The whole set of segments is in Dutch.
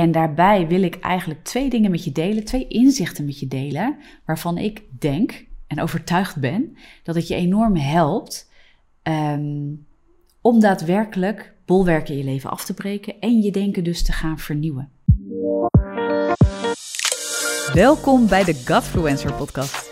En daarbij wil ik eigenlijk twee dingen met je delen, twee inzichten met je delen, waarvan ik denk en overtuigd ben dat het je enorm helpt um, om daadwerkelijk bolwerken in je leven af te breken en je denken dus te gaan vernieuwen. Welkom bij de Godfluencer podcast.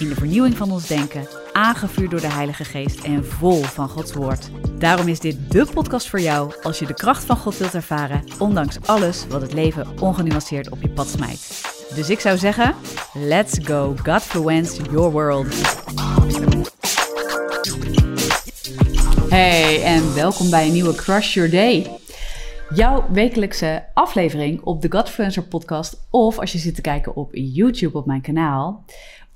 in de vernieuwing van ons denken, aangevuurd door de Heilige Geest en vol van Gods Woord. Daarom is dit de podcast voor jou als je de kracht van God wilt ervaren, ondanks alles wat het leven ongenuanceerd op je pad smijt. Dus ik zou zeggen, let's go Godfluence your world. Hey en welkom bij een nieuwe Crush Your Day. Jouw wekelijkse aflevering op de Godfluencer podcast of als je zit te kijken op YouTube op mijn kanaal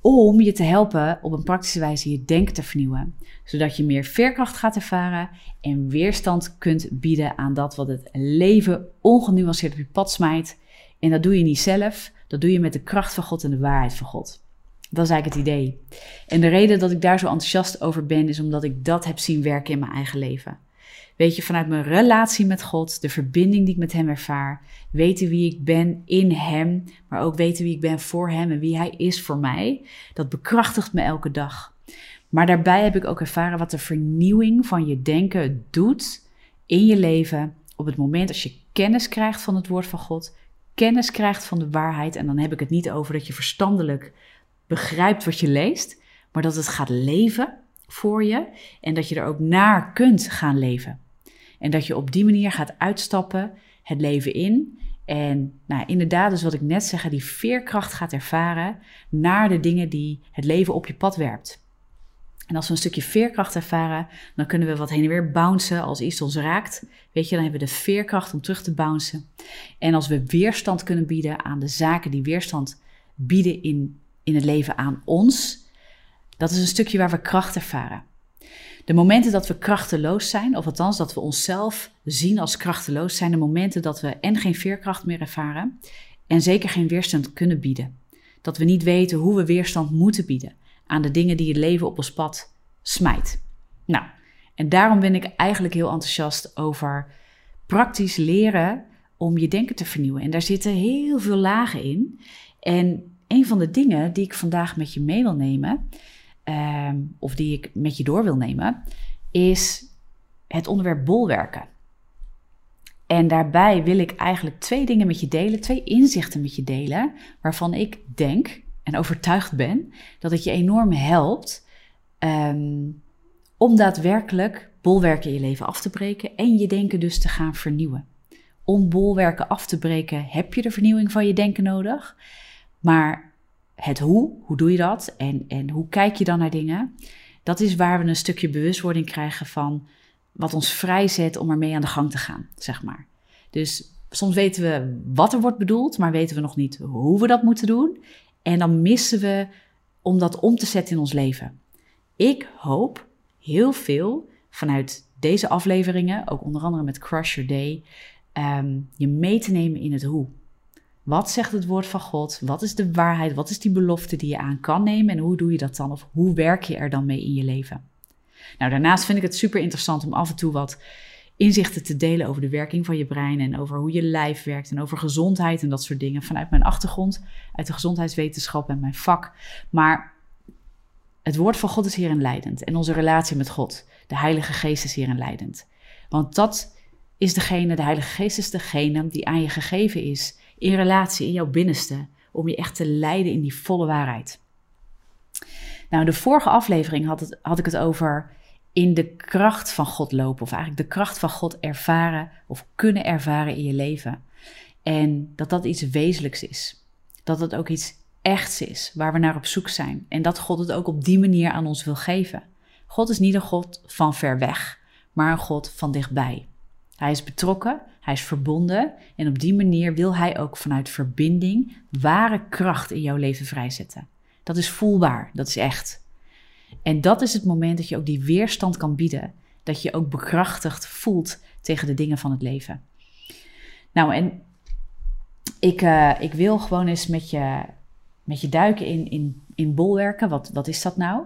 om je te helpen op een praktische wijze je denken te vernieuwen. Zodat je meer veerkracht gaat ervaren en weerstand kunt bieden aan dat wat het leven ongenuanceerd op je pad smijt. En dat doe je niet zelf, dat doe je met de kracht van God en de waarheid van God. Dat is eigenlijk het idee. En de reden dat ik daar zo enthousiast over ben, is omdat ik dat heb zien werken in mijn eigen leven. Weet je, vanuit mijn relatie met God, de verbinding die ik met Hem ervaar, weten wie ik ben in Hem, maar ook weten wie ik ben voor Hem en wie Hij is voor mij, dat bekrachtigt me elke dag. Maar daarbij heb ik ook ervaren wat de vernieuwing van je denken doet in je leven op het moment als je kennis krijgt van het woord van God, kennis krijgt van de waarheid. En dan heb ik het niet over dat je verstandelijk begrijpt wat je leest, maar dat het gaat leven voor je en dat je er ook naar kunt gaan leven. En dat je op die manier gaat uitstappen het leven in. En nou, inderdaad, dus wat ik net zeg, die veerkracht gaat ervaren naar de dingen die het leven op je pad werpt. En als we een stukje veerkracht ervaren, dan kunnen we wat heen en weer bouncen als iets ons raakt. Weet je, dan hebben we de veerkracht om terug te bouncen. En als we weerstand kunnen bieden aan de zaken die weerstand bieden in, in het leven aan ons, dat is een stukje waar we kracht ervaren. De momenten dat we krachteloos zijn, of althans dat we onszelf zien als krachteloos, zijn de momenten dat we en geen veerkracht meer ervaren en zeker geen weerstand kunnen bieden. Dat we niet weten hoe we weerstand moeten bieden aan de dingen die het leven op ons pad smijt. Nou, en daarom ben ik eigenlijk heel enthousiast over praktisch leren om je denken te vernieuwen. En daar zitten heel veel lagen in. En een van de dingen die ik vandaag met je mee wil nemen, Ehm, of die ik met je door wil nemen, is het onderwerp bolwerken. En daarbij wil ik eigenlijk twee dingen met je delen, twee inzichten met je delen, waarvan ik denk en overtuigd ben dat het je enorm helpt um, om daadwerkelijk bolwerken in je leven af te breken en je denken dus te gaan vernieuwen. Om bolwerken af te breken heb je de vernieuwing van je denken nodig, maar het hoe, hoe doe je dat en, en hoe kijk je dan naar dingen, dat is waar we een stukje bewustwording krijgen van wat ons vrijzet om ermee aan de gang te gaan, zeg maar. Dus soms weten we wat er wordt bedoeld, maar weten we nog niet hoe we dat moeten doen. En dan missen we om dat om te zetten in ons leven. Ik hoop heel veel vanuit deze afleveringen, ook onder andere met Crush Your Day, ehm, je mee te nemen in het hoe. Wat zegt het woord van God? Wat is de waarheid? Wat is die belofte die je aan kan nemen? En hoe doe je dat dan? Of hoe werk je er dan mee in je leven? Nou, daarnaast vind ik het super interessant om af en toe wat inzichten te delen over de werking van je brein en over hoe je lijf werkt en over gezondheid en dat soort dingen vanuit mijn achtergrond, uit de gezondheidswetenschap en mijn vak. Maar het woord van God is hierin leidend en onze relatie met God, de Heilige Geest is hierin leidend. Want dat is degene, de Heilige Geest is degene die aan je gegeven is in relatie, in jouw binnenste, om je echt te leiden in die volle waarheid. Nou, de vorige aflevering had, het, had ik het over in de kracht van God lopen, of eigenlijk de kracht van God ervaren of kunnen ervaren in je leven. En dat dat iets wezenlijks is. Dat het ook iets echts is, waar we naar op zoek zijn. En dat God het ook op die manier aan ons wil geven. God is niet een God van ver weg, maar een God van dichtbij. Hij is betrokken, hij is verbonden en op die manier wil hij ook vanuit verbinding ware kracht in jouw leven vrijzetten. Dat is voelbaar, dat is echt. En dat is het moment dat je ook die weerstand kan bieden dat je ook bekrachtigd voelt tegen de dingen van het leven. Nou, en ik, uh, ik wil gewoon eens met je, met je duiken in, in, in bolwerken. Wat, wat is dat nou?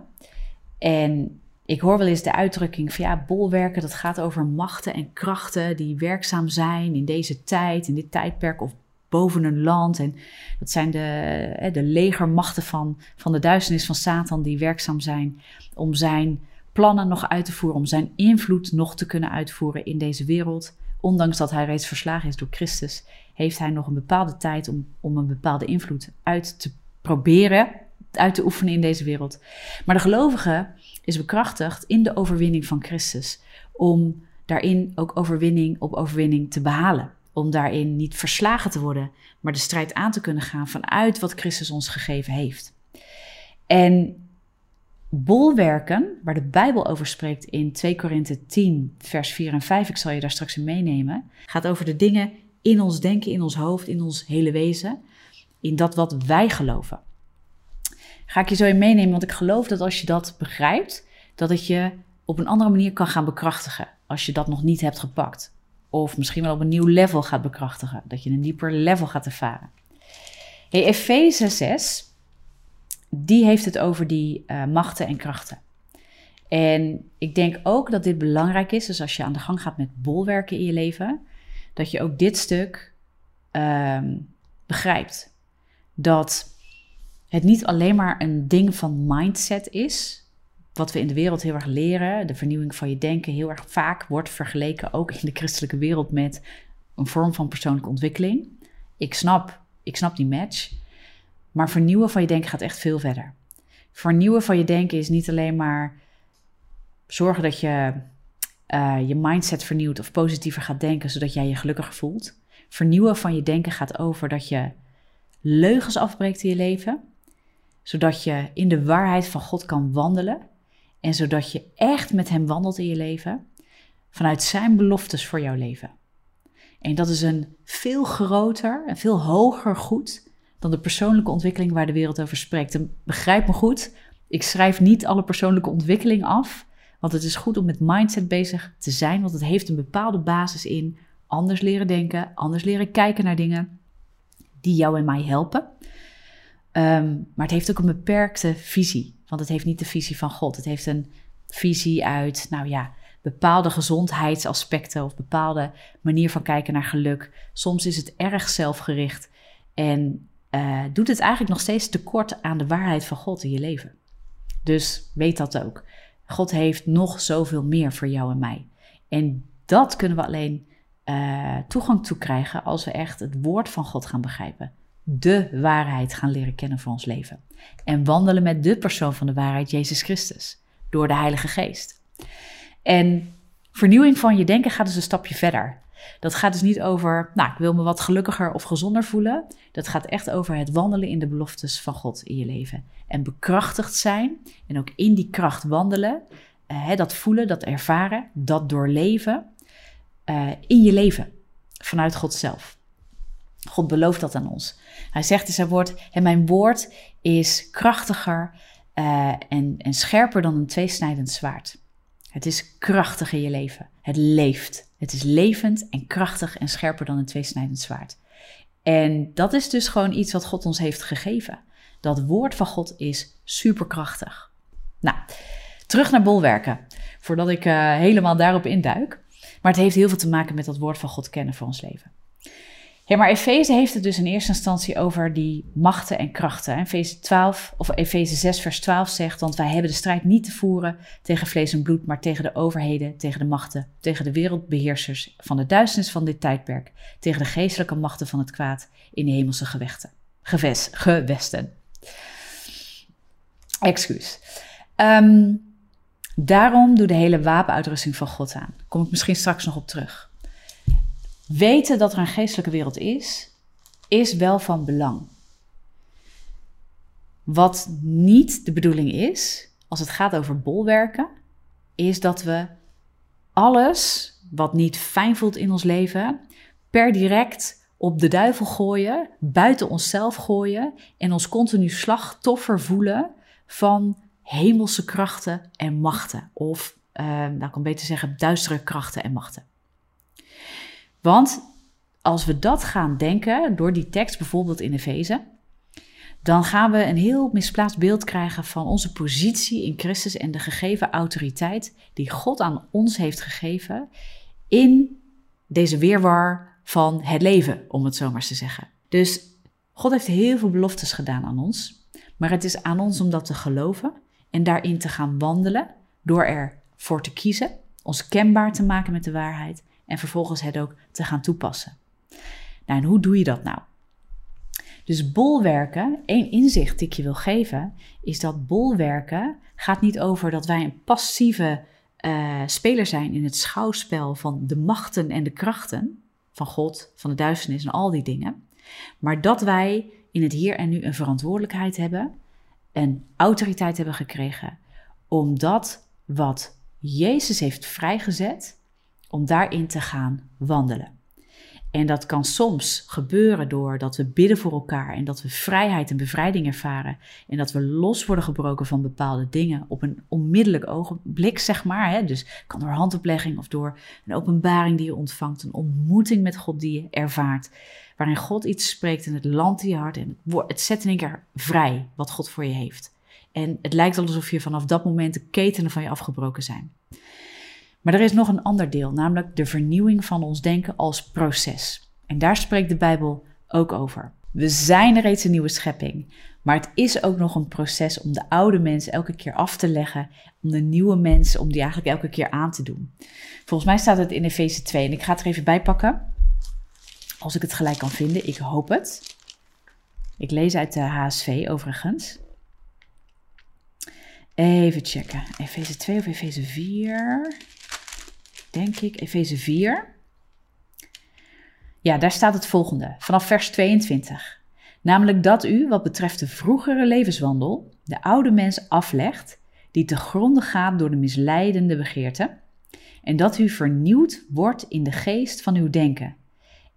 En ik hoor wel eens de uitdrukking van ja, bolwerken, dat gaat over machten en krachten die werkzaam zijn in deze tijd, in dit tijdperk of boven een land. En dat zijn de, de legermachten van, van de duisternis van Satan die werkzaam zijn om zijn plannen nog uit te voeren, om zijn invloed nog te kunnen uitvoeren in deze wereld. Ondanks dat hij reeds verslagen is door Christus, heeft hij nog een bepaalde tijd om, om een bepaalde invloed uit te proberen, uit te oefenen in deze wereld. Maar de gelovige is bekrachtigd in de overwinning van Christus om daarin ook overwinning op overwinning te behalen om daarin niet verslagen te worden, maar de strijd aan te kunnen gaan vanuit wat Christus ons gegeven heeft. En bolwerken, waar de Bijbel over spreekt in 2 Korinthe 10, vers 4 en 5, ik zal je daar straks in meenemen, gaat over de dingen in ons denken, in ons hoofd, in ons hele wezen, in dat wat wij geloven. Ga ik je zo in meenemen, want ik geloof dat als je dat begrijpt, dat het je op een andere manier kan gaan bekrachtigen als je dat nog niet hebt gepakt. Of misschien wel op een nieuw level gaat bekrachtigen. Dat je een dieper level gaat ervaren. Hey, Efeze 6, die heeft het over die uh, machten en krachten. En ik denk ook dat dit belangrijk is, dus als je aan de gang gaat met bolwerken in je leven, dat je ook dit stuk um, begrijpt. Dat het niet alleen maar een ding van mindset is, wat we in de wereld heel erg leren, de vernieuwing van je denken, heel erg vaak wordt vergeleken, ook in de christelijke wereld, met een vorm van persoonlijke ontwikkeling. Ik snap, ik snap die match. Maar vernieuwen van je denken gaat echt veel verder. Vernieuwen van je denken is niet alleen maar zorgen dat je uh, je mindset vernieuwt of positiever gaat denken, zodat jij je gelukkiger voelt. Vernieuwen van je denken gaat over dat je leugens afbreekt in je leven, zodat je in de waarheid van God kan wandelen en zodat je echt met Hem wandelt in je leven, vanuit Zijn beloftes voor jouw leven. En dat is een veel groter en veel hoger goed dan de persoonlijke ontwikkeling waar de wereld over spreekt. En begrijp me goed, ik schrijf niet alle persoonlijke ontwikkeling af, want het is goed om met mindset bezig te zijn, want het heeft een bepaalde basis in anders leren denken, anders leren kijken naar dingen die jou en mij helpen. Ehm, maar het heeft ook een beperkte visie. Want het heeft niet de visie van God. Het heeft een visie uit, nou ja, bepaalde gezondheidsaspecten of bepaalde manier van kijken naar geluk. Soms is het erg zelfgericht en uh, doet het eigenlijk nog steeds tekort aan de waarheid van God in je leven. Dus weet dat ook. God heeft nog zoveel meer voor jou en mij. En dat kunnen we alleen uh, toegang toe krijgen als we echt het woord van God gaan begrijpen de waarheid gaan leren kennen voor ons leven. En wandelen met de persoon van de waarheid, Jezus Christus, door de Heilige Geest. En vernieuwing van je denken gaat dus een stapje verder. Dat gaat dus niet over, nou, ik wil me wat gelukkiger of gezonder voelen. Dat gaat echt over het wandelen in de beloftes van God in je leven. En bekrachtigd zijn en ook in die kracht wandelen. Eh, dat voelen, dat ervaren, dat doorleven uh, in je leven. Vanuit God zelf. God belooft dat aan ons. Hij zegt in zijn woord: en Mijn woord is krachtiger uh, en, en scherper dan een tweesnijdend zwaard. Het is krachtig in je leven. Het leeft. Het is levend en krachtig en scherper dan een tweesnijdend zwaard. En dat is dus gewoon iets wat God ons heeft gegeven. Dat woord van God is superkrachtig. Nou, terug naar bolwerken. Voordat ik uh, helemaal daarop induik. Maar het heeft heel veel te maken met dat woord van God kennen voor ons leven. Ja, maar Efeze heeft het dus in eerste instantie over die machten en krachten. Efeze 12 of Efeze 6 vers 12 zegt, want wij hebben de strijd niet te voeren tegen vlees en bloed, maar tegen de overheden, tegen de machten, tegen de wereldbeheersers van de duisternis van dit tijdperk, tegen de geestelijke machten van het kwaad in de hemelse gewechten, geves, gewesten. Excuus. Um, daarom doe de hele wapenuitrusting van God aan. Kom ik misschien straks nog op terug. Weten dat er een geestelijke wereld is, is wel van belang. Wat niet de bedoeling is, als het gaat over bolwerken, is dat we alles wat niet fijn voelt in ons leven, per direct op de duivel gooien, buiten onszelf gooien en ons continu slachtoffer voelen van hemelse krachten en machten of uh, nou kan beter zeggen, duistere krachten en machten. Want als we dat gaan denken, door die tekst bijvoorbeeld in Efeze, dan gaan we een heel misplaatst beeld krijgen van onze positie in Christus en de gegeven autoriteit die God aan ons heeft gegeven in deze weerwar van het leven, om het zo maar te zeggen. Dus God heeft heel veel beloftes gedaan aan ons, maar het is aan ons om dat te geloven en daarin te gaan wandelen door ervoor te kiezen, ons kenbaar te maken met de waarheid en vervolgens het ook te gaan toepassen. Nou, en hoe doe je dat nou? Dus bolwerken, één inzicht die ik je wil geven, is dat bolwerken gaat niet over dat wij een passieve uh, speler zijn in het schouwspel van de machten en de krachten van God, van de duisternis en al die dingen. Maar dat wij in het hier en nu een verantwoordelijkheid hebben, een autoriteit hebben gekregen, om dat wat Jezus heeft vrijgezet, om daarin te gaan wandelen. En dat kan soms gebeuren doordat we bidden voor elkaar en dat we vrijheid en bevrijding ervaren. En dat we los worden gebroken van bepaalde dingen op een onmiddellijk ogenblik, zeg maar. Hè? Dus kan door handoplegging of door een openbaring die je ontvangt, een ontmoeting met God die je ervaart. Waarin God iets spreekt en het landt in je hart en het, het zet in één keer vrij wat God voor je heeft. En het lijkt alsof je vanaf dat moment de ketenen van je afgebroken zijn. Maar er is nog een ander deel, namelijk de vernieuwing van ons denken als proces. En daar spreekt de Bijbel ook over. We zijn reeds een nieuwe schepping, maar het is ook nog een proces om de oude mens elke keer af te leggen, om de nieuwe mens, om die eigenlijk elke keer aan te doen. Volgens mij staat het in Efeze 2 en ik ga het er even bij pakken. Als ik het gelijk kan vinden, ik hoop het. Ik lees uit de HSV overigens. Even checken. Efeze 2 of Efeze 4 denk ik, Efeze 4. Ja, daar staat het volgende, vanaf vers 22. Namelijk dat u, wat betreft de vroegere levenswandel, de oude mens aflegt, die te gronden gaat door de misleidende begeerte, en dat u vernieuwd wordt in de geest van uw denken,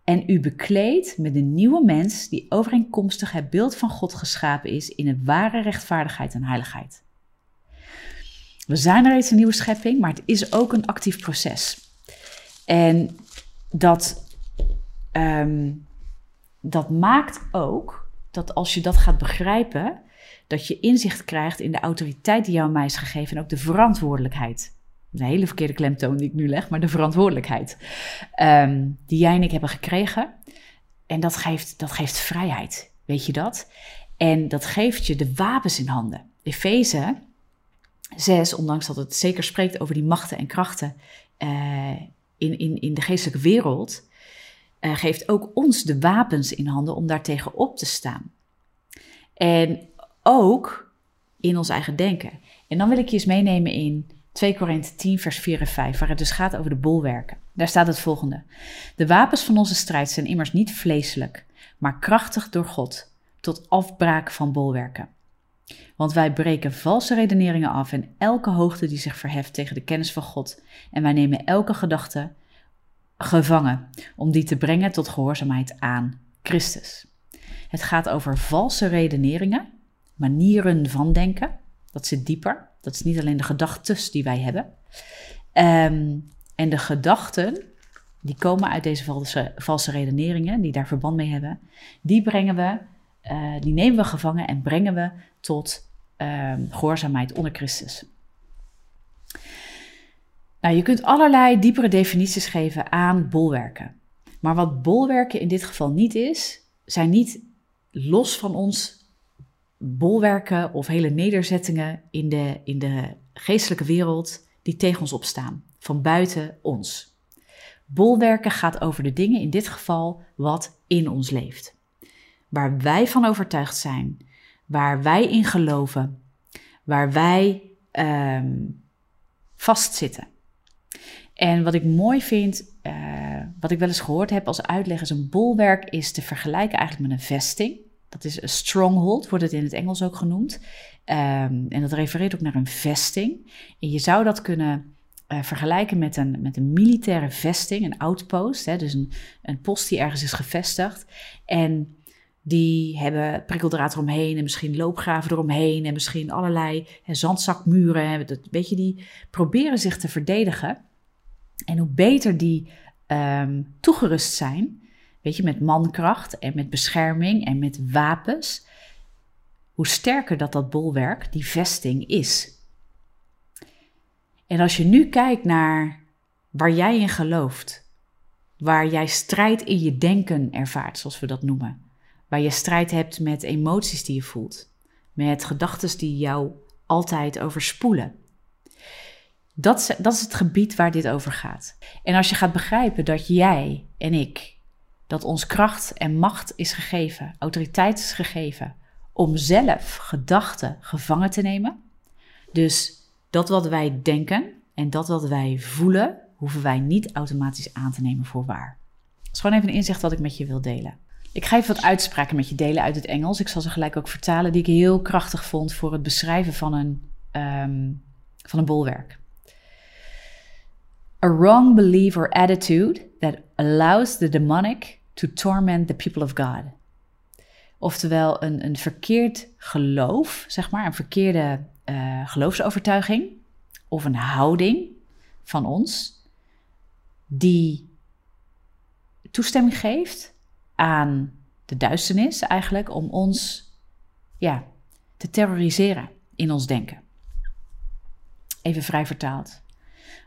en u bekleedt met de nieuwe mens die overeenkomstig het beeld van God geschapen is in het ware rechtvaardigheid en heiligheid. We zijn er reeds een nieuwe schepping, maar het is ook een actief proces. En dat, ehm, dat maakt ook dat als je dat gaat begrijpen, dat je inzicht krijgt in de autoriteit die jou mij is gegeven en ook de verantwoordelijkheid. Een hele verkeerde klemtoon die ik nu leg, maar de verantwoordelijkheid ehm, die jij en ik hebben gekregen. En dat geeft, dat geeft vrijheid, weet je dat? En dat geeft je de wapens in handen. Efeze 6, ondanks dat het zeker spreekt over die machten en krachten uh, in, in, in de geestelijke wereld, uh, geeft ook ons de wapens in handen om daartegen op te staan. En ook in ons eigen denken. En dan wil ik je eens meenemen in 2 Korinthe 10, vers 4 en 5, waar het dus gaat over de bolwerken. Daar staat het volgende. De wapens van onze strijd zijn immers niet vleeselijk, maar krachtig door God, tot afbraak van bolwerken. Want wij breken valse redeneringen af en elke hoogte die zich verheft tegen de kennis van God. En wij nemen elke gedachte gevangen om die te brengen tot gehoorzaamheid aan Christus. Het gaat over valse redeneringen, manieren van denken. Dat zit dieper. Dat is niet alleen de gedachten die wij hebben. Ehm, en de gedachten die komen uit deze valse, valse redeneringen, die daar verband mee hebben, die brengen we, uh, die nemen we gevangen en brengen we tot uh, gehoorzaamheid onder Christus. Nou, je kunt allerlei diepere definities geven aan bolwerken. Maar wat bolwerken in dit geval niet is, zijn niet los van ons bolwerken of hele nederzettingen in de, in de geestelijke wereld die tegen ons opstaan, van buiten ons. Bolwerken gaat over de dingen, in dit geval wat in ons leeft. Waar wij van overtuigd zijn, waar wij in geloven, waar wij um, vastzitten. En wat ik mooi vind, uh, wat ik wel eens gehoord heb als uitleg, is een bolwerk is te vergelijken eigenlijk met een vesting. Dat is een stronghold, wordt het in het Engels ook genoemd. Um, en dat refereert ook naar een vesting. En je zou dat kunnen uh, vergelijken met een, met een militaire vesting, een outpost. Hè, dus een, een post die ergens is gevestigd. En die hebben prikkeldraad eromheen en misschien loopgraven eromheen en misschien allerlei zandzakmuren. Weet je, die proberen zich te verdedigen. En hoe beter die um, toegerust zijn, weet je, met mankracht en met bescherming en met wapens, hoe sterker dat dat bolwerk, die vesting is. En als je nu kijkt naar waar jij in gelooft, waar jij strijd in je denken ervaart, zoals we dat noemen, waar je strijd hebt met emoties die je voelt, met gedachten die jou altijd overspoelen. Dat is, dat is het gebied waar dit over gaat. En als je gaat begrijpen dat jij en ik, dat ons kracht en macht is gegeven, autoriteit is gegeven, om zelf gedachten gevangen te nemen. Dus dat wat wij denken en dat wat wij voelen, hoeven wij niet automatisch aan te nemen voor waar. Dat is gewoon even een inzicht wat ik met je wil delen. Ik ga even wat uitspraken met je delen uit het Engels. Ik zal ze gelijk ook vertalen, die ik heel krachtig vond voor het beschrijven van een, um, van een bolwerk. A wrong belief or attitude that allows the demonic to torment the people of God. Oftewel een, een verkeerd geloof, zeg maar, een verkeerde uh, geloofsovertuiging of een houding van ons die toestemming geeft aan de duisternis eigenlijk om ons ja, te terroriseren in ons denken. Even vrij vertaald.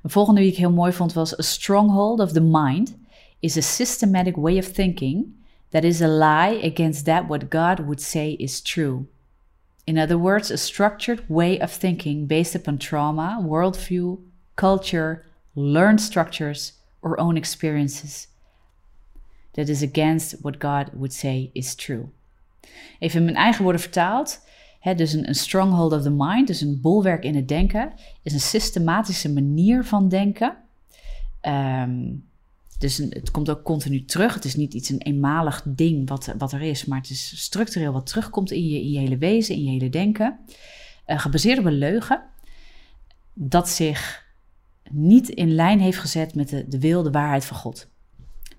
Een volgende die ik heel mooi vond was: A stronghold of the mind is a systematic way of thinking that is a lie against that what God would say is true. In other words, a structured way of thinking based upon trauma, worldview, culture, learned structures, or own experiences that is against what God would say is true. Even in mijn eigen woorden vertaald. Dus een, stronghold of the mind, dus een bolwerk in het denken, is een systematische manier van denken. Um, dus het komt ook continu terug. Het is niet iets een eenmalig ding wat, wat er is, maar het is structureel wat terugkomt in je, in je hele wezen, in je hele denken. Uh, gebaseerd op een leugen dat zich niet in lijn heeft gezet met de, de wil, de waarheid van God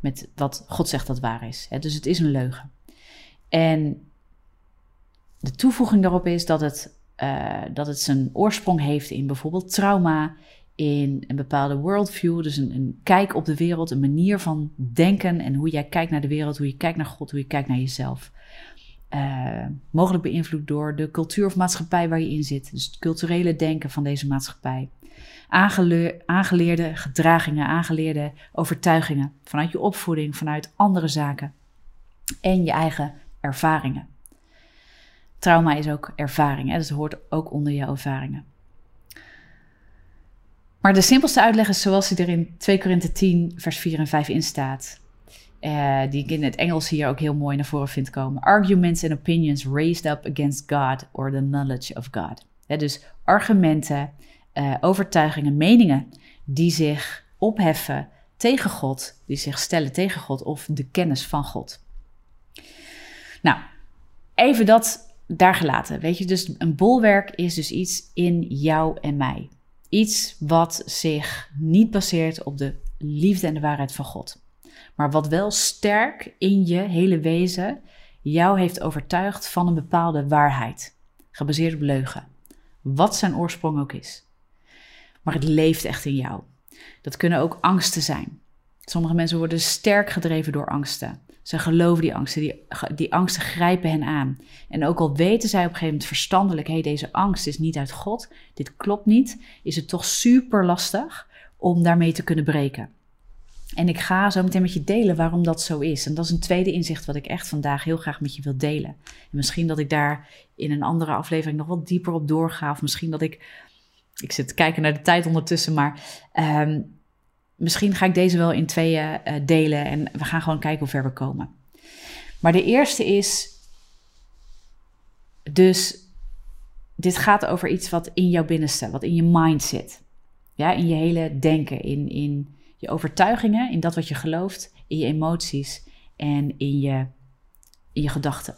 met wat God zegt dat waar is. Dus het is een leugen. En de toevoeging daarop is dat het, uh, dat het zijn oorsprong heeft in bijvoorbeeld trauma, in een bepaalde worldview, dus een, een, kijk op de wereld, een manier van denken en hoe jij kijkt naar de wereld, hoe je kijkt naar God, hoe je kijkt naar jezelf. Uh, mogelijk beïnvloed door de cultuur of maatschappij waar je in zit, dus het culturele denken van deze maatschappij aangeleerde gedragingen, aangeleerde overtuigingen vanuit je opvoeding, vanuit andere zaken en je eigen ervaringen. Trauma is ook ervaring, hè? dus het hoort ook onder je ervaringen. Maar de simpelste uitleg is zoals die er in 2 Korinthe 10, vers 4 en 5 in staat. Uh, die ik in het Engels hier ook heel mooi naar voren vind komen. Arguments and opinions raised up against God or the knowledge of God. dus argumenten uh, overtuigingen, meningen die zich opheffen tegen God, die zich stellen tegen God of de kennis van God. Nou, even dat daar gelaten. Weet je, dus een bolwerk is dus iets in jou en mij. Iets wat zich niet baseert op de liefde en de waarheid van God. Maar wat wel sterk in je hele wezen jou heeft overtuigd van een bepaalde waarheid. Gebaseerd op leugen. Wat zijn oorsprong ook is maar het leeft echt in jou. Dat kunnen ook angsten zijn. Sommige mensen worden sterk gedreven door angsten. Ze geloven die angsten, die, die angsten grijpen hen aan. En ook al weten zij op een gegeven moment verstandelijk: hé, hey, deze angst is niet uit God, dit klopt niet, is het toch super lastig om daarmee te kunnen breken. En ik ga zo meteen met je delen waarom dat zo is. En dat is een tweede inzicht wat ik echt vandaag heel graag met je wil delen. En misschien dat ik daar in een andere aflevering nog wat dieper op doorga. Of misschien dat ik ik zit te kijken naar de tijd ondertussen, maar um, misschien ga ik deze wel in tweeën uh, delen en we gaan gewoon kijken hoe ver we komen. Maar de eerste is dus, dit gaat over iets wat in jouw binnenste, wat in je mind zit. Ja, in je hele denken, in, in je overtuigingen, in dat wat je gelooft, in je emoties en in je, in je gedachten.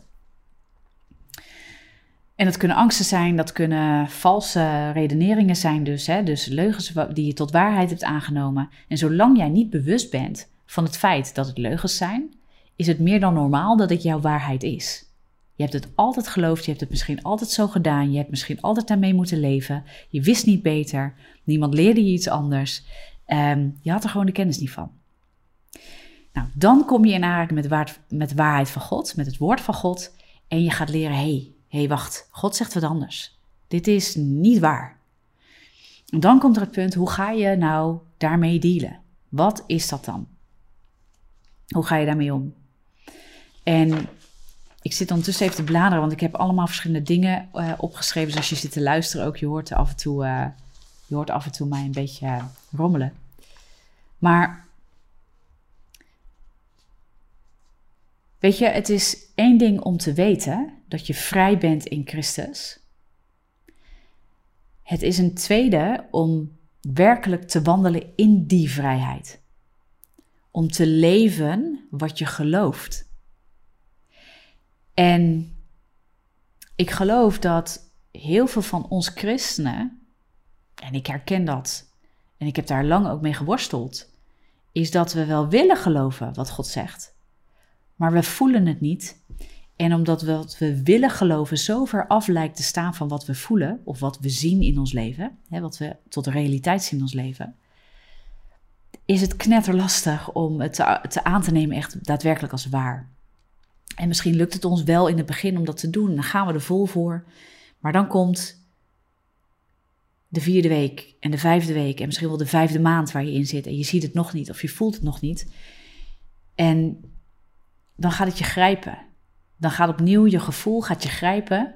En dat kunnen angsten zijn, dat kunnen valse redeneringen zijn dus. Hè? Dus leugens die je tot waarheid hebt aangenomen. En zolang jij niet bewust bent van het feit dat het leugens zijn, is het meer dan normaal dat het jouw waarheid is. Je hebt het altijd geloofd, je hebt het misschien altijd zo gedaan, je hebt misschien altijd daarmee moeten leven. Je wist niet beter, niemand leerde je iets anders. Um, je had er gewoon de kennis niet van. Nou, dan kom je in aanraking met, waar, met de waarheid van God, met het woord van God. En je gaat leren, hé, hey, wacht, God zegt wat anders. Dit is niet waar. En dan komt er het punt, hoe ga je nou daarmee dealen? Wat is dat dan? Hoe ga je daarmee om? En ik zit ondertussen even te bladeren, want ik heb allemaal verschillende dingen uh, opgeschreven. Dus als je zit te luisteren ook, je hoort af en toe, uh, je hoort af en toe mij een beetje rommelen. Maar weet je, het is één ding om te weten dat je vrij bent in Christus. Het is een tweede om werkelijk te wandelen in die vrijheid. Om te leven wat je gelooft. En ik geloof dat heel veel van ons christenen, en ik herken dat, en ik heb daar lang ook mee geworsteld, is dat we wel willen geloven wat God zegt, maar we voelen het niet. En omdat wat we willen geloven zo ver af lijkt te staan van wat we voelen of wat we zien in ons leven, hè, wat we tot de realiteit zien in ons leven, is het knetterlastig om het te, te aan te nemen echt daadwerkelijk als waar. En misschien lukt het ons wel in het begin om dat te doen. Dan gaan we er vol voor. Maar dan komt de vierde week en de vijfde week en misschien wel de vijfde maand waar je in zit. En je ziet het nog niet of je voelt het nog niet. En dan gaat het je grijpen. Dan gaat opnieuw je gevoel gaat je grijpen.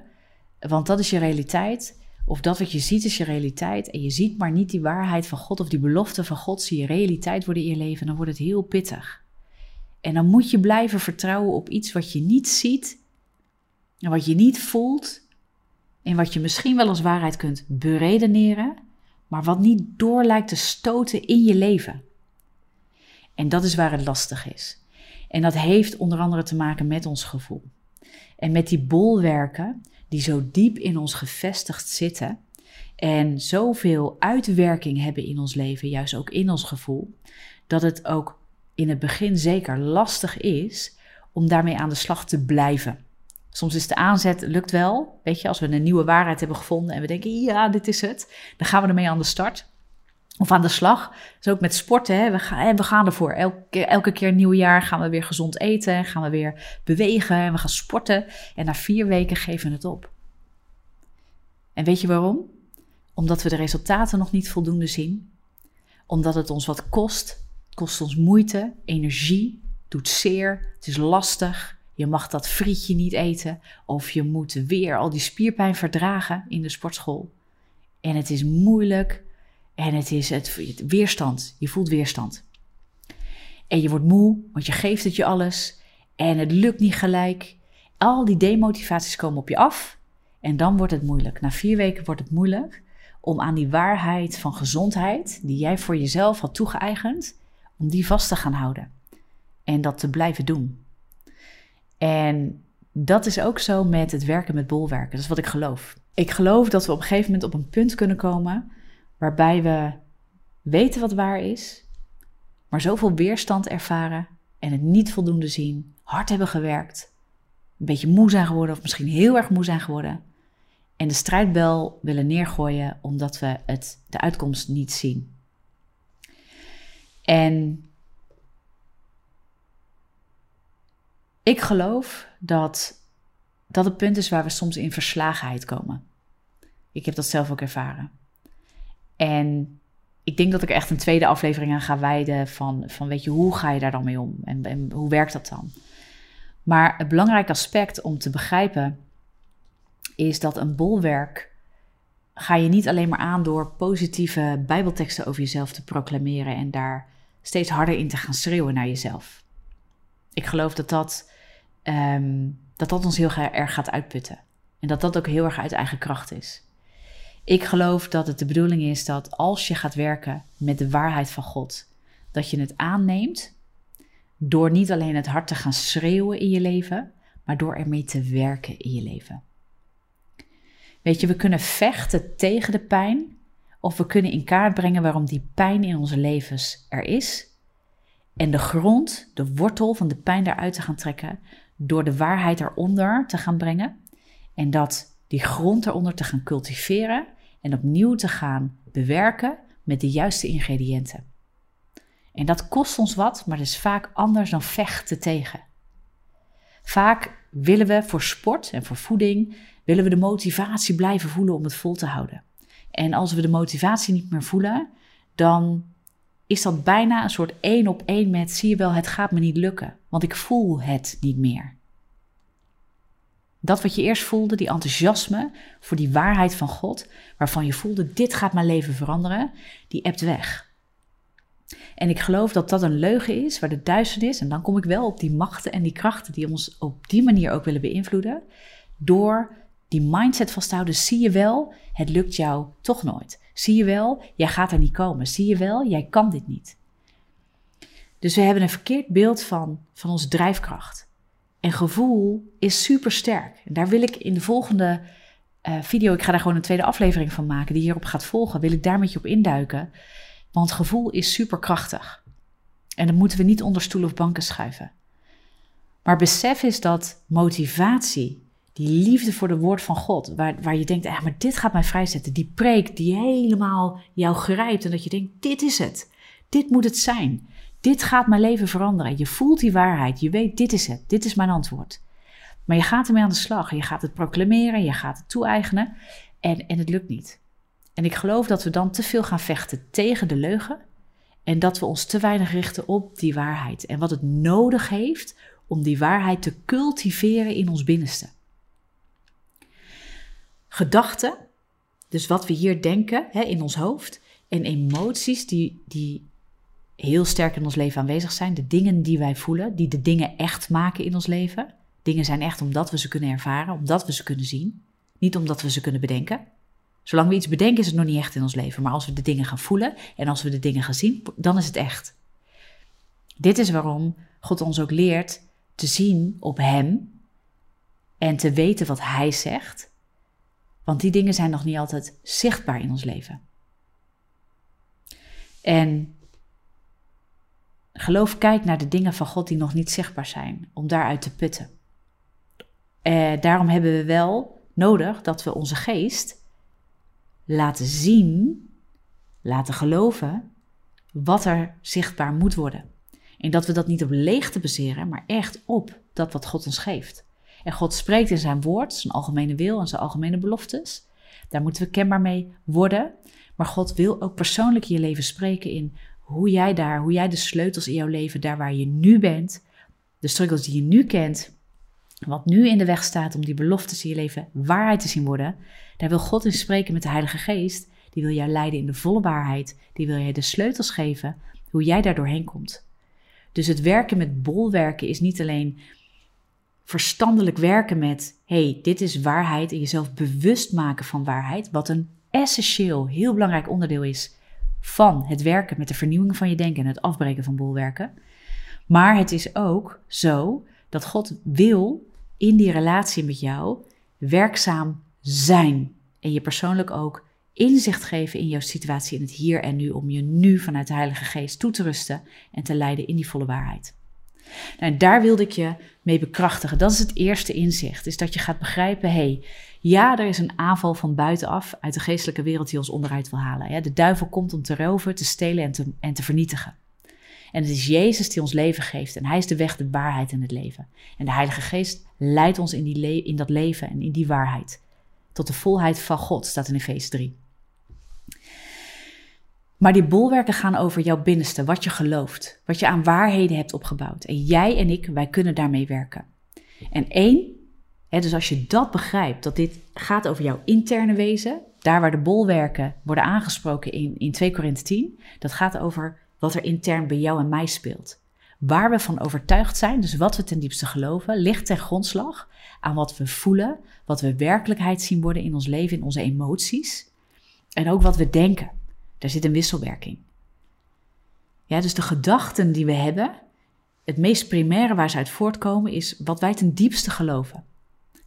Want dat is je realiteit. Of dat wat je ziet is je realiteit. En je ziet maar niet die waarheid van God of die belofte van God. Zie je realiteit worden in je leven. Dan wordt het heel pittig. En dan moet je blijven vertrouwen op iets wat je niet ziet en wat je niet voelt en wat je misschien wel als waarheid kunt beredeneren, maar wat niet door lijkt te stoten in je leven. En dat is waar het lastig is. En dat heeft onder andere te maken met ons gevoel. En met die bolwerken die zo diep in ons gevestigd zitten en zoveel uitwerking hebben in ons leven, juist ook in ons gevoel, dat het ook in het begin zeker lastig is om daarmee aan de slag te blijven. Soms is de aanzet, lukt wel. Weet je, als we een nieuwe waarheid hebben gevonden en we denken, ja, dit is het. Dan gaan we ermee aan de start. Of aan de slag. Dus ook met sporten. Hè. We, gaan, we gaan ervoor. Elke, elke keer nieuw jaar gaan we weer gezond eten. Gaan we weer bewegen. En we gaan sporten. En na vier weken geven we het op. En weet je waarom? Omdat we de resultaten nog niet voldoende zien. Omdat het ons wat kost het kost ons moeite, energie, doet zeer, het is lastig. Je mag dat frietje niet eten of je moet weer al die spierpijn verdragen in de sportschool. En het is moeilijk en het is het, weerstand. Je voelt weerstand. En je wordt moe, want je geeft het je alles en het lukt niet gelijk. Al die demotivaties komen op je af en dan wordt het moeilijk. Na vier weken wordt het moeilijk om aan die waarheid van gezondheid, die jij voor jezelf had toegeëigend, om die vast te gaan houden en dat te blijven doen. En dat is ook zo met het werken met bolwerken. Dat is wat ik geloof. Ik geloof dat we op een gegeven moment op een punt kunnen komen waarbij we weten wat waar is, maar zoveel weerstand ervaren en het niet voldoende zien, hard hebben gewerkt, een beetje moe zijn geworden of misschien heel erg moe zijn geworden en de strijdbel willen neergooien omdat we het, de uitkomst niet zien. En ik geloof dat dat het punt is waar we soms in verslagenheid komen. Ik heb dat zelf ook ervaren. En ik denk dat ik echt een tweede aflevering aan ga wijden van, van weet je, hoe ga je daar dan mee om en, en hoe werkt dat dan? Maar het belangrijk aspect om te begrijpen is dat een bolwerk ga je niet alleen maar aan door positieve bijbelteksten over jezelf te proclameren en daar steeds harder in te gaan schreeuwen naar jezelf. Ik geloof dat dat, ehm, dat, dat ons heel erg gaat uitputten. En dat dat ook heel erg uit eigen kracht is. Ik geloof dat het de bedoeling is dat als je gaat werken met de waarheid van God, dat je het aanneemt door niet alleen het hart te gaan schreeuwen in je leven, maar door ermee te werken in je leven. Weet je, we kunnen vechten tegen de pijn, of we kunnen in kaart brengen waarom die pijn in onze levens er is. En de grond, de wortel van de pijn daaruit te gaan trekken, door de waarheid eronder te gaan brengen. En dat die grond eronder te gaan cultiveren en opnieuw te gaan bewerken met de juiste ingrediënten. En dat kost ons wat, maar dat is vaak anders dan vechten tegen. Vaak willen we voor sport en voor voeding, willen we de motivatie blijven voelen om het vol te houden. En als we de motivatie niet meer voelen, dan is dat bijna een soort één op één met, zie je wel, het gaat me niet lukken, want ik voel het niet meer. Dat wat je eerst voelde, die enthousiasme voor die waarheid van God, waarvan je voelde, dit gaat mijn leven veranderen, die ebt weg. En ik geloof dat dat een leugen is, waar de duisternis, en dan kom ik wel op die machten en die krachten die ons op die manier ook willen beïnvloeden, door die mindset vasthouden, zie je wel, het lukt jou toch nooit. Zie je wel, jij gaat er niet komen. Zie je wel, jij kan dit niet. Dus we hebben een verkeerd beeld van, van onze drijfkracht. En gevoel is super sterk. En daar wil ik in de volgende uh, video, ik ga daar gewoon een tweede aflevering van maken, die hierop gaat volgen, wil ik daar met je op induiken. Want gevoel is superkrachtig. En dat moeten we niet onder stoelen of banken schuiven. Maar besef is dat motivatie, die liefde voor de woord van God, waar, waar je denkt, ah, maar dit gaat mij vrijzetten. Die preek die helemaal jou grijpt en dat je denkt, dit is het. Dit moet het zijn. Dit gaat mijn leven veranderen. Je voelt die waarheid. Je weet, dit is het. Dit is mijn antwoord. Maar je gaat ermee aan de slag. Je gaat het proclameren. Je gaat het toe-eigenen. En, en het lukt niet. En ik geloof dat we dan te veel gaan vechten tegen de leugen. En dat we ons te weinig richten op die waarheid. En wat het nodig heeft om die waarheid te cultiveren in ons binnenste. Gedachten, dus wat we hier denken hè, in ons hoofd. En emoties die, die heel sterk in ons leven aanwezig zijn. De dingen die wij voelen, die de dingen echt maken in ons leven. Dingen zijn echt omdat we ze kunnen ervaren, omdat we ze kunnen zien. Niet omdat we ze kunnen bedenken. Zolang we iets bedenken is het nog niet echt in ons leven. Maar als we de dingen gaan voelen en als we de dingen gaan zien, dan is het echt. Dit is waarom God ons ook leert te zien op Hem en te weten wat Hij zegt. Want die dingen zijn nog niet altijd zichtbaar in ons leven. En geloof kijkt naar de dingen van God die nog niet zichtbaar zijn, om daaruit te putten. Eh, daarom hebben we wel nodig dat we onze geest laten zien, laten geloven wat er zichtbaar moet worden. En dat we dat niet op leegte baseren, maar echt op dat wat God ons geeft. En God spreekt in zijn woord, zijn algemene wil en zijn algemene beloftes. Daar moeten we kenbaar mee worden. Maar God wil ook persoonlijk in je leven spreken in hoe jij daar, hoe jij de sleutels in jouw leven, daar waar je nu bent, de struggles die je nu kent, wat nu in de weg staat om die beloftes in je leven waarheid te zien worden, daar wil God in spreken met de Heilige Geest. Die wil jou leiden in de volle waarheid. Die wil je de sleutels geven hoe jij daar doorheen komt. Dus het werken met bolwerken is niet alleen verstandelijk werken met, hey, dit is waarheid en jezelf bewust maken van waarheid, wat een essentieel, heel belangrijk onderdeel is van het werken met de vernieuwing van je denken en het afbreken van bolwerken. Maar het is ook zo dat God wil in die relatie met jou werkzaam zijn. En je persoonlijk ook inzicht geven in jouw situatie in het hier en nu, om je nu vanuit de Heilige Geest toe te rusten en te leiden in die volle waarheid. Nou, daar wilde ik je mee bekrachtigen. Dat is het eerste inzicht, is dat je gaat begrijpen, hé, hey, ja, er is een aanval van buitenaf uit de geestelijke wereld die ons onderuit wil halen. De duivel komt om te roven, te stelen en te, en te vernietigen. En het is Jezus die ons leven geeft. En Hij is de weg, de waarheid en het leven. En de Heilige Geest leidt ons in, die in dat leven en in die waarheid. Tot de volheid van God, staat in Efeze 3. Maar die bolwerken gaan over jouw binnenste, wat je gelooft, wat je aan waarheden hebt opgebouwd. En jij en ik, wij kunnen daarmee werken. En één, dus als je dat begrijpt, dat dit gaat over jouw interne wezen, daar waar de bolwerken worden aangesproken in, in 2 Korinthe 10, dat gaat over wat er intern bij jou en mij speelt. Waar we van overtuigd zijn, dus wat we ten diepste geloven, ligt ten grondslag aan wat we voelen, wat we werkelijkheid zien worden in ons leven, in onze emoties en ook wat we denken. Daar zit een wisselwerking. Ja, dus de gedachten die we hebben, het meest primaire waar ze uit voortkomen, is wat wij ten diepste geloven.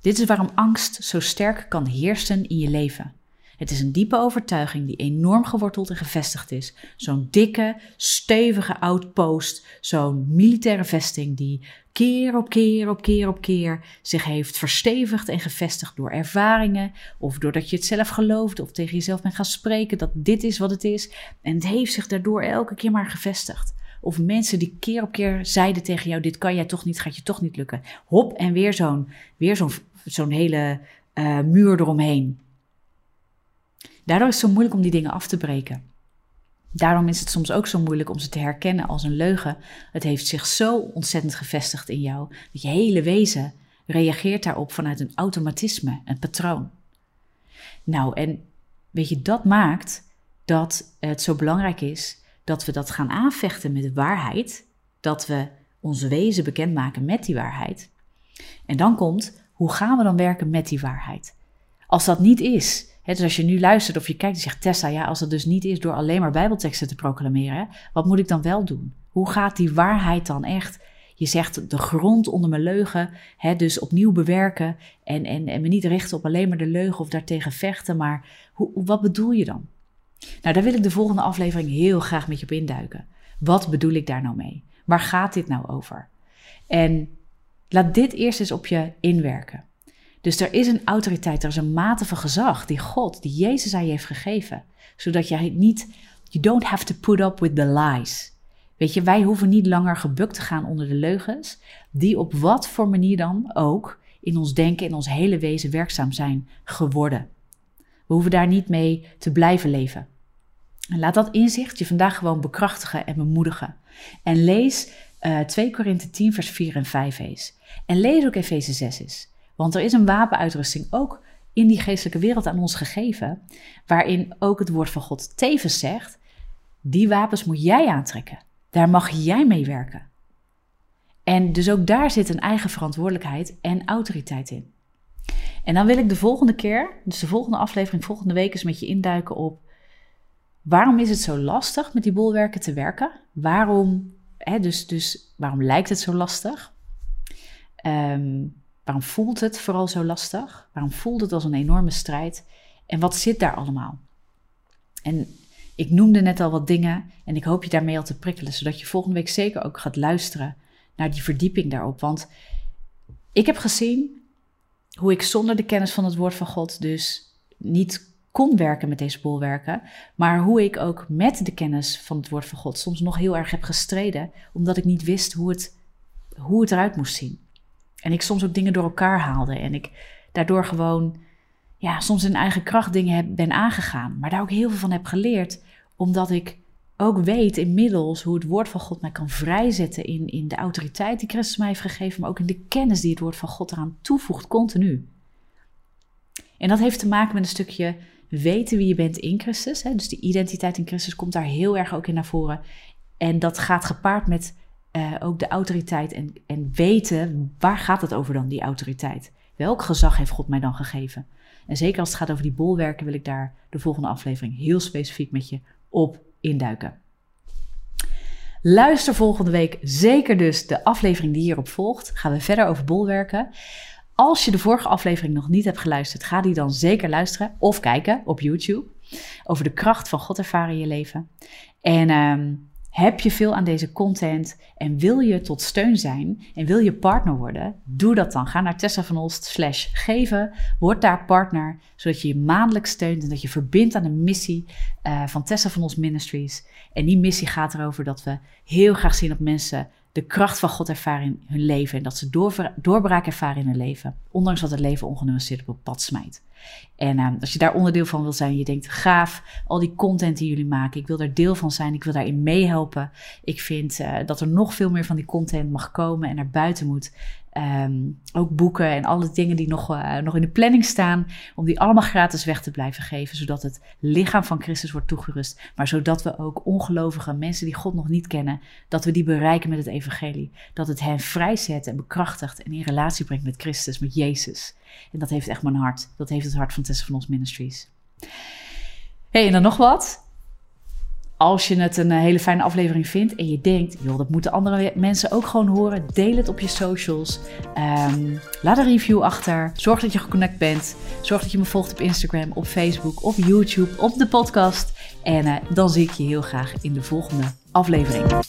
Dit is waarom angst zo sterk kan heersen in je leven. Het is een diepe overtuiging die enorm geworteld en gevestigd is. Zo'n dikke, stevige outpost, zo'n militaire vesting die keer op keer op keer op keer zich heeft verstevigd en gevestigd door ervaringen of doordat je het zelf gelooft of tegen jezelf bent gaan spreken dat dit is wat het is. En het heeft zich daardoor elke keer maar gevestigd. Of mensen die keer op keer zeiden tegen jou: Dit kan jij toch niet, gaat je toch niet lukken. Hop, en weer zo'n weer zo'n zo'n hele uh, muur eromheen. Daardoor is het zo moeilijk om die dingen af te breken. Daarom is het soms ook zo moeilijk om ze te herkennen als een leugen. Het heeft zich zo ontzettend gevestigd in jou dat je hele wezen reageert daarop vanuit een automatisme, een patroon. Nou, en weet je, dat maakt dat het zo belangrijk is dat we dat gaan aanvechten met waarheid, dat we ons wezen bekendmaken met die waarheid. En dan komt, hoe gaan we dan werken met die waarheid? Als dat niet is, hè, dus als je nu luistert of je kijkt en zegt Tessa, ja, als dat dus niet is door alleen maar bijbelteksten te proclameren, wat moet ik dan wel doen? Hoe gaat die waarheid dan echt? Je zegt de grond onder mijn leugen, hè, dus opnieuw bewerken en, en, en me niet richten op alleen maar de leugen of daartegen vechten, maar hoe, wat bedoel je dan? Nou, daar wil ik de volgende aflevering heel graag met je op induiken. Wat bedoel ik daar nou mee? Waar gaat dit nou over? En laat dit eerst eens op je inwerken. Dus er is een autoriteit, er is een mate van gezag die God, die Jezus aan je heeft gegeven. Zodat jij niet, you don't have to put up with the lies. Weet je, wij hoeven niet langer gebukt te gaan onder de leugens, die op wat voor manier dan ook in ons denken, in ons hele wezen werkzaam zijn geworden. We hoeven daar niet mee te blijven leven. En laat dat inzicht je vandaag gewoon bekrachtigen en bemoedigen. En lees uh, eh, 2 Korinthe 10, vers 4 en 5 eens. En lees ook Efeze 6 eens. Want er is een wapenuitrusting ook in die geestelijke wereld aan ons gegeven, waarin ook het woord van God tevens zegt: die wapens moet jij aantrekken. Daar mag jij mee werken. En dus ook daar zit een eigen verantwoordelijkheid en autoriteit in. En dan wil ik de volgende keer, dus de volgende aflevering, volgende week eens met je induiken op waarom is het zo lastig met die bolwerken te werken? Waarom, dus, dus waarom lijkt het zo lastig? Um, waarom voelt het vooral zo lastig? Waarom voelt het als een enorme strijd? En wat zit daar allemaal? En ik noemde net al wat dingen en ik hoop je daarmee al te prikkelen, zodat je volgende week zeker ook gaat luisteren naar die verdieping daarop. Want ik heb gezien hoe ik zonder de kennis van het woord van God dus niet kon werken met deze bolwerken, maar hoe ik ook met de kennis van het woord van God soms nog heel erg heb gestreden, omdat ik niet wist hoe het, hoe het eruit moest zien. En ik soms ook dingen door elkaar haalde en ik daardoor gewoon, ja, soms in eigen kracht dingen heb, ben aangegaan, maar daar ook heel veel van heb geleerd, omdat ik ook weet inmiddels hoe het woord van God mij kan vrijzetten in, in de autoriteit die Christus mij heeft gegeven, maar ook in de kennis die het woord van God eraan toevoegt, continu. En dat heeft te maken met een stukje weten wie je bent in Christus. Hè? Dus die identiteit in Christus komt daar heel erg ook in naar voren. En dat gaat gepaard met uh, ook de autoriteit en, en weten waar gaat het over dan, die autoriteit. Welk gezag heeft God mij dan gegeven? En zeker als het gaat over die bolwerken, wil ik daar de volgende aflevering heel specifiek met je op induiken. Luister volgende week zeker dus de aflevering die hierop volgt. Gaan we verder over bolwerken. Als je de vorige aflevering nog niet hebt geluisterd, ga die dan zeker luisteren of kijken op YouTube. Over de kracht van God ervaren in je leven. En um, heb je veel aan deze content en wil je tot steun zijn en wil je partner worden? Doe dat dan. Ga naar Tessa van Olst slash geven. Word daar partner, zodat je je maandelijks steunt en dat je verbindt aan de missie uh, van Tessa van Olst Ministries. En die missie gaat erover dat we heel graag zien dat mensen de kracht van God ervaren in hun leven. En dat ze doorbraak ervaren in hun leven. Ondanks dat het leven ongenuanceerd op het pad smijt. En uh, als je daar onderdeel van wil zijn, je denkt gaaf, al die content die jullie maken, ik wil daar deel van zijn, ik wil daarin meehelpen. Ik vind uh, dat er nog veel meer van die content mag komen en naar buiten moet. Um, ook boeken en alle dingen die nog, uh, nog in de planning staan, om die allemaal gratis weg te blijven geven, zodat het lichaam van Christus wordt toegerust, maar zodat we ook ongelovige mensen die God nog niet kennen, dat we die bereiken met het evangelie. Dat het hen vrijzet en bekrachtigt en in relatie brengt met Christus, met Jezus. En dat heeft echt mijn hart. Dat heeft het hart van Tessa van ons Ministries. hey, en dan nog wat. Als je het een eh, hele fijne aflevering vindt en je denkt, joh, dat moeten andere mensen ook gewoon horen, deel het op je socials. Ehm, laat een review achter. Zorg dat je geconnect bent. Zorg dat je me volgt op Instagram, op Facebook, op YouTube, op de podcast. En uh, dan zie ik je heel graag in de volgende aflevering.